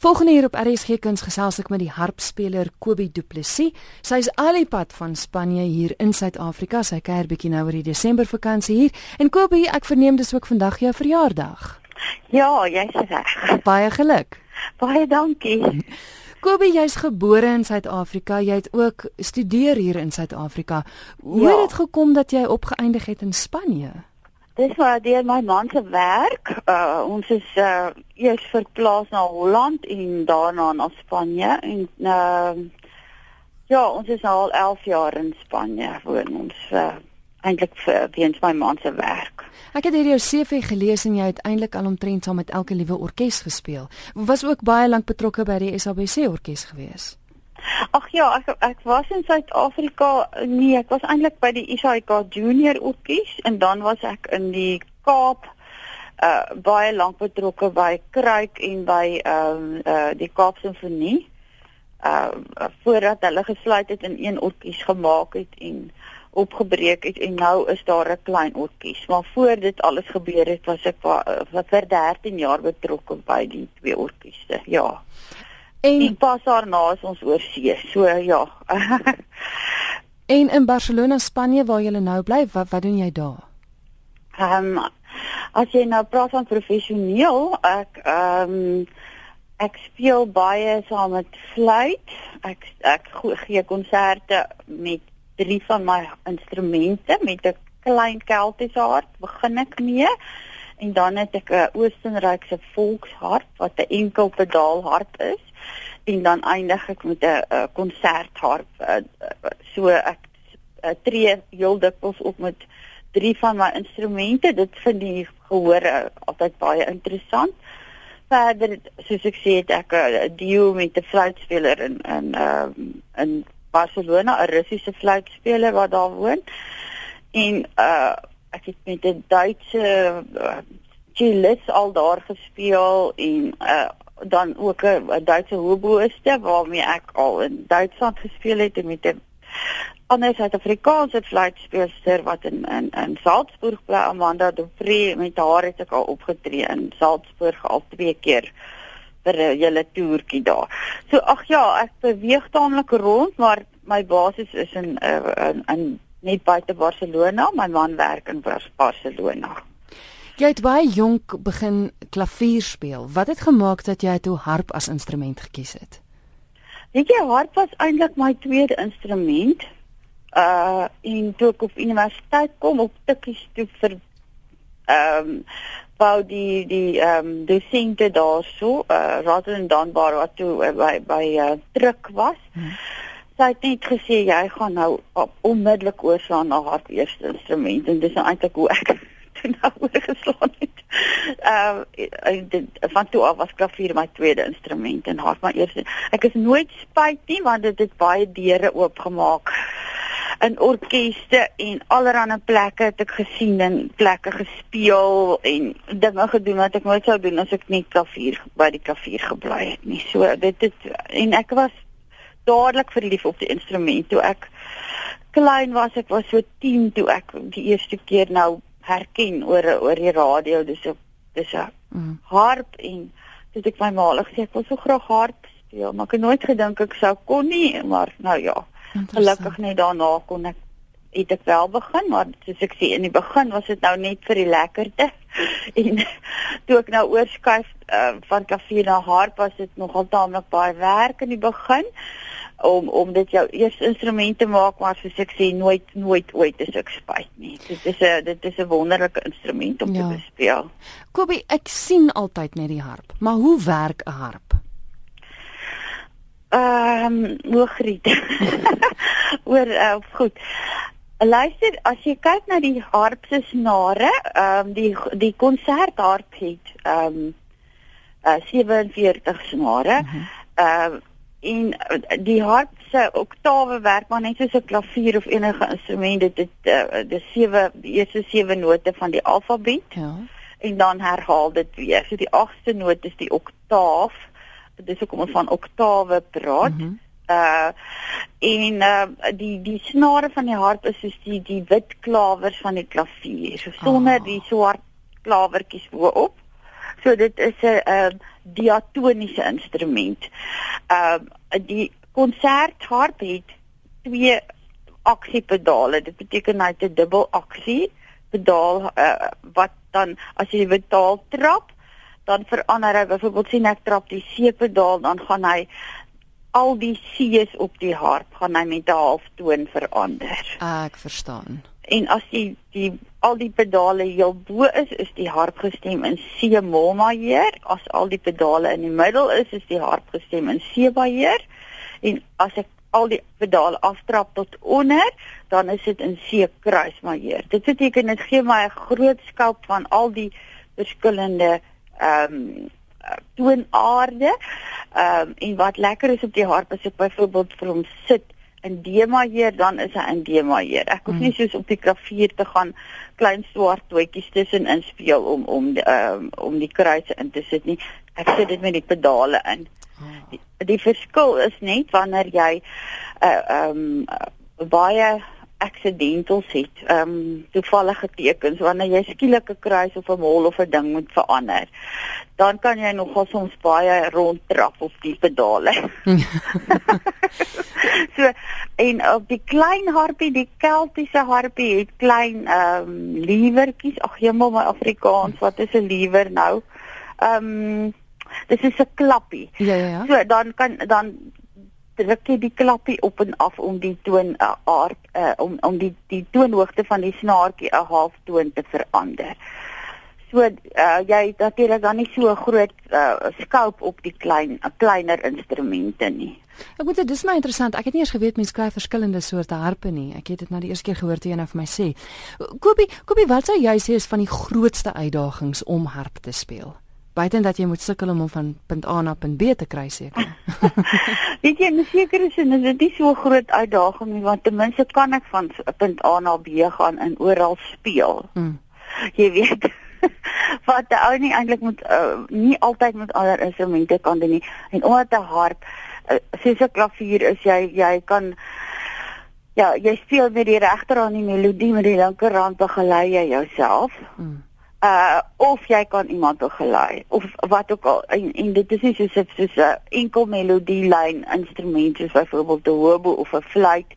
Volgende hier op RSG Kuns gesels ek met die harpspeler Kobie Du Plessis. Sy is alipad van Spanje hier in Suid-Afrika. Sy kuier bietjie nou oor die Desember vakansie hier. En Kobie, ek verneem dis ook vandag jou verjaardag. Ja, jy's reg. Baie geluk. Baie dankie. Kobie, jy's gebore in Suid-Afrika. Jy het ook studeer hier in Suid-Afrika. Hoe Ja. het dit gekom dat jy opgeëindig het in Spanje? Dis maar deur my man se werk. Uh ons is uh eers verplaas na Holland en daarna na Spanje en uh ja, ons is nou al 11 jaar in Spanje woon ons uh eintlik vir weens my man se werk. Ek het hierdie jou CV gelees en jy het eintlik al omtrent saam met elke liewe orkes gespeel. Was ook baie lank betrokke by die SABC orkes gewees. Ag ja, ek ek was in Suid-Afrika. Nee, ek was eintlik by die ISAK Junior Orkies en dan was ek in die Kaap uh baie lank betrokke by Kruik en by ehm um, uh die Kaap Simfonie. Uh voordat hulle gesluit het en een orkies gemaak het en opgebreek het en nou is daar 'n klein orkies. Maar voor dit alles gebeur het, was ek wa- uh, vir 13 jaar betrokke by die twee orkieste. Ja. En En pas daarna is ons oor see. So ja. en in Barcelona, Spanje waar jy nou bly, wat wat doen jy daar? Ehm um, as jy nou praat van professioneel, ek ehm um, ek speel baie saam met fluit. Ek ek gee konserte met drie van my instrumente met 'n klein keltiese harp begin ek mee en dan het ek 'n Oostenrykse volksharp wat 'n enkel pedaal harp is en dan eindig ek met 'n 'n konsertharp. Uh, uh, So ek tree heel dikwels op met drie van my instrumente. Dit vind die gehoor altyd baie interessant. Verder soos ek sê het ek 'n duo met 'n fluitspeler in in um, in Barcelona, 'n Russiese fluitspeler wat daar woon. En uh ek het met 'n Duitse uh, cellist al daar gespeel en uh dan ook 'n 'n Duitse hoboïste waarmee ek al in Duitsland gespeel het en met 'n ander Suid-Afrikaanse fluitspeelster wat in in in Salzburg bly Amanda Dupré met haar het ek al opgetree in Salzburg al twee keer vir 'n hele toertjie daar. So ag ja, ek beweeg taamlik rond, maar my basis is in uh, in, in net buite Barcelona. My man werk in Bar- Barcelona. Jy het baie jonk begin klavier speel. Wat het gemaak dat jy toe harp as instrument gekies het? Weet jy, harp was eintlik my tweede instrument. Uh en toe ek op universiteit kom op tikkies toe vir ehm um, wou die die ehm um, dosente daarso, uh Razel en Danbar wat toe uh, by by uh, druk was. Hmm. Sy het net gesê jy gaan nou onmiddellik oorslaan na haar eerste instrument en dis nou eintlik hoe ek toe nou oorgeslaan het. Ehm uh, van toe af was klavier my tweede instrument en haar my eerste. Ek is nooit spyt nie want dit het baie deure oopgemaak in orkeste en allerlei plekke het ek gesien en plekke gespeel en dinge gedoen wat ek nooit sou doen as ek net klavier by die klavier gebly het nie. So dit het en ek was dadelik verlief op die instrument toe ek klein was. Ek was so 10 toe ek die eerste keer nou herken oor oor die radio. Dis 'n dis 'n Mm. harp en dit ek my ma al gesê ek wil so graag harp speel, maar ek het nooit gedink ek sou kon nie, maar nou ja. Gelukkig net daarna kon ek het ek wel begin, maar soos ek sê in die begin was dit nou net vir die lekkerte. En toe ek nou oorskuif uh, van klavier na harp was dit nogal taamlik baie werk in die begin om om dit jou eerste instrument te maak, maar soos ek sê nooit nooit ooit is ek spyt nie. Dit is 'n dit is 'n wonderlike instrument om Ja. te bespeel. Kobie, ek sien altyd net die harp, maar hoe werk 'n harp? Ehm, um, Hoogriet. Oor uh, goed. Luister, as jy kyk na die harp se snare, ehm um, die die konsertharp het ehm um, uh, 47 snare. Ehm uh, en uh, die harp se oktawe werk maar net soos 'n klavier of enige instrument. Dit het uh, die sewe die eerste sewe note van die alfabet Ja. en dan herhaal dit weer. So die agste noot is die oktaaf. Dis hoekom ons van oktawe praat. Mhm. Uh en uh die die snare van die harp is soos die die wit klawers van die klavier. So sonder Ah. die swart klawertjies bo-op. So dit is 'n uh, diatoniese instrument. Uh, die konsertharp het twee aksiepedale. Dit beteken hy het 'n dubbel aksie pedaal uh, wat dan as jy die pedaal trap, dan verander hy byvoorbeeld sien ek trap die C-pedaal dan gaan hy al die C's op die harp gaan hy met 'n halftoon verander. Ek verstaan. En as jy die al die pedale heel bo is, is die harp gestem in C mol majeur. As al die pedale in die middel is, is die harp gestem in C majeur. En as ek al die pedale aftrap tot onder, dan is dit in C kruis majeur. Dit beteken dit gee my 'n groot skalk van al die verskillende ehm um, toonaarde. Ehm um, en wat lekker is op die harp is ek byvoorbeeld vir hom sit in D majeur dan is hy in D majeur. Ek hoef nie hmm. soos op die klavier te gaan klein swart toetjies tussen inspeel om om ehm um, om die kruise in te sit nie. Ek sit dit met die pedale in. Die, die verskil is net wanneer jy 'n uh, ehm um, baie accidentals het, ehm um, toevallige tekens wanneer jy skielik 'n kruis of 'n mol of 'n ding moet verander. Dan kan jy nogal soms baie rondtrap op die pedale. so en op die klein harpie, die keltiese harpie het klein ehm um, liewertjies. Ag jemmel my Afrikaans, wat is 'n liewer nou? Ehm um, dis is 'n klappie. Ja ja ja. So dan kan dan druk jy die klappie op en af om die toon uh, aard uh, om om die die toonhoogte van die snaartjie 'n halftoon te verander. So uh, jy natuurlik dan nie so groot uh, scope op die klein 'n kleiner instrumente nie. Ek moet dit dis my interessant. Ek het nie eers geweet mense skryf verskillende soorte harpe nie. Ek het dit nou die eerste keer gehoor toe nou vir my sê. Kobie, Kobie, wat sou jy sê is van die grootste uitdagings om harp te speel? buiten dat jy moet sukkel om hom van punt A na punt B te kry seker. Weet jy, in sekere sin is dit nie so 'n groot uitdaging nie want ten minste kan ek van punt A na B gaan en oral speel. Hmm. Jy weet wat die ou nie eintlik moet uh, nie altyd met ander instrumente kan doen nie. En omdat 'n harp uh, soos 'n klavier is jy jy kan ja, jy speel met die regterhand die melodie met die linkerhand begelei jy jouself. Hmm uh of jy kan iemand begelei of wat ook al en, en dit is nie soos soos 'n enkel melodielyn instrument soos byvoorbeeld 'n hobo of 'n fluit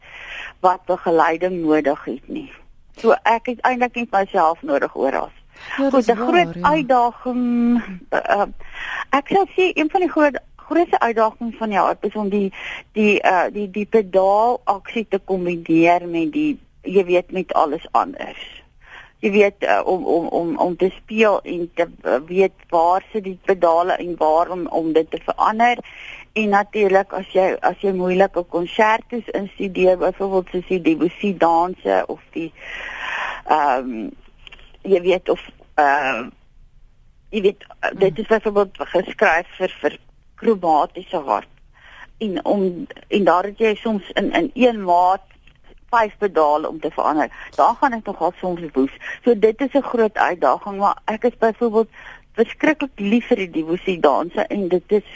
wat begeleiding nodig het nie. So ek het eintlik net myself nodig oral. Ja, Goed, 'n groot ja. uitdaging uh, ek sou sê een van die groot grootste uitdagings van jou is om die die uh die die pedaal aksie te kombineer met die jy weet met alles anders jy weet uh, om om om om te speel en te uh, weet waar se die pedale en waar om om dit te verander. En natuurlik as jy as jy moeilike konsertes instudeer byvoorbeeld soos die Debussy danse of die ehm um, jy weet of ehm uh, jy weet uh, dit is byvoorbeeld geskryf vir vir kromatiese hart. En om en daar het jy soms in in een maat vyf pedale om te verander. Daar gaan ek nogal soms woes. So dit is 'n groot uitdaging, maar ek is byvoorbeeld verskriklik lief vir die devosie danse en dit is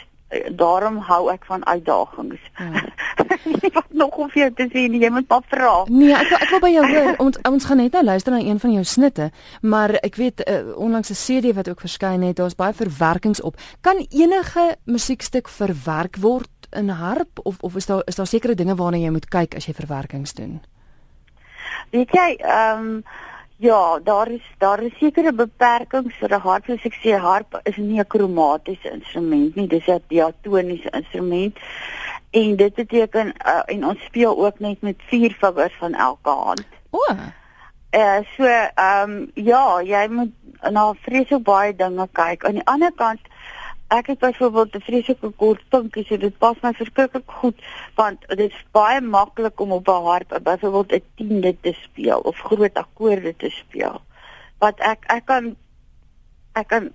daarom hou ek van uitdagings. Ja. Wat nog of jy te sien, jy moet maar vra. Nee, ek ek wil by jou hoor. Ons ons gaan net nou luister na een van jou snitte, maar ek weet uh, onlangs 'n CD wat ook verskyn het, daar's baie verwerkings op. Kan enige musiekstuk verwerk word in harp of of is daar is daar sekere dinge waarna jy moet kyk as jy verwerkings doen? Weet jy, ehm um, ja, daar is daar is sekere beperkings vir 'n harp, soos ek sê, harp is nie 'n kromatiese instrument nie, dis 'n diatoniese instrument. En dit beteken uh, en ons speel ook net met vier vingers van elke hand. O. Eh uh, so ehm um, ja, jy moet na vreeslik baie dinge kyk. Aan die ander kant ek het byvoorbeeld 'n vreeslike kort pinkie, so dit pas my verskriklik goed want dit is baie maklik om op 'n harp byvoorbeeld 'n tiende te speel of groot akkoorde te speel. Wat ek ek kan ek kan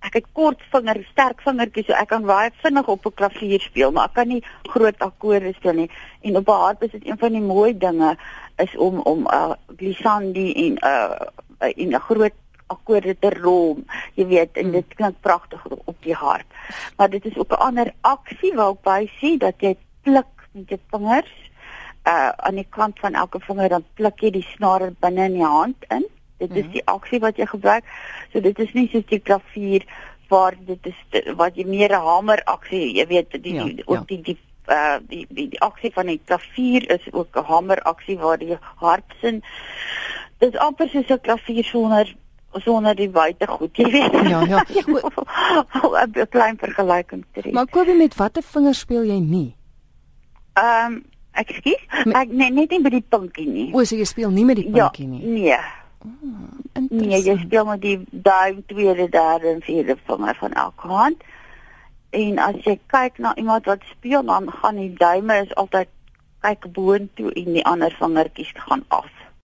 ek het kort vinger, sterk vingertjies, so ek kan baie vinnig op 'n klavier speel, maar ek kan nie groot akkoorde speel nie. En op 'n harp is dit een van die mooi dinge is om om 'n uh, glissandi en 'n uh, in 'n groot akkoorde te rol. Jy weet, en dit klink pragtig op die harp. Maar dit is ook 'n ander aksie waarby sê dat jy pluk met jou vingers uh aan die kant van elke vinger dan pluk jy die snare binne in die hand in. Dit is hmm. die aksie wat jy gebruik. So dit is nie soos die klavier waar dit is wat jy meer 'n hamer aksie, jy weet die Ja, die ja. ook die die uh die die, die aksie van die klavier is ook 'n hamer aksie waar die hartsin dis amper soos 'n klavier sonder sonder die buitegoed, jy weet. Ja, ja. Om 'n klein vergelyking hê. Maar Kobie met watter vingers speel jy nie? Ehm um, ek skiet. Ek nee, net nie by die pinkie nie. O, so jy speel nie met die ja, pinkie nie. nee. Nee, jy speel met die duim, tweede, derde en vierde vinger van elke hand. En as jy kyk na iemand wat speel, dan gaan die duime is altyd kyk boontoe en die ander vingertjies gaan af.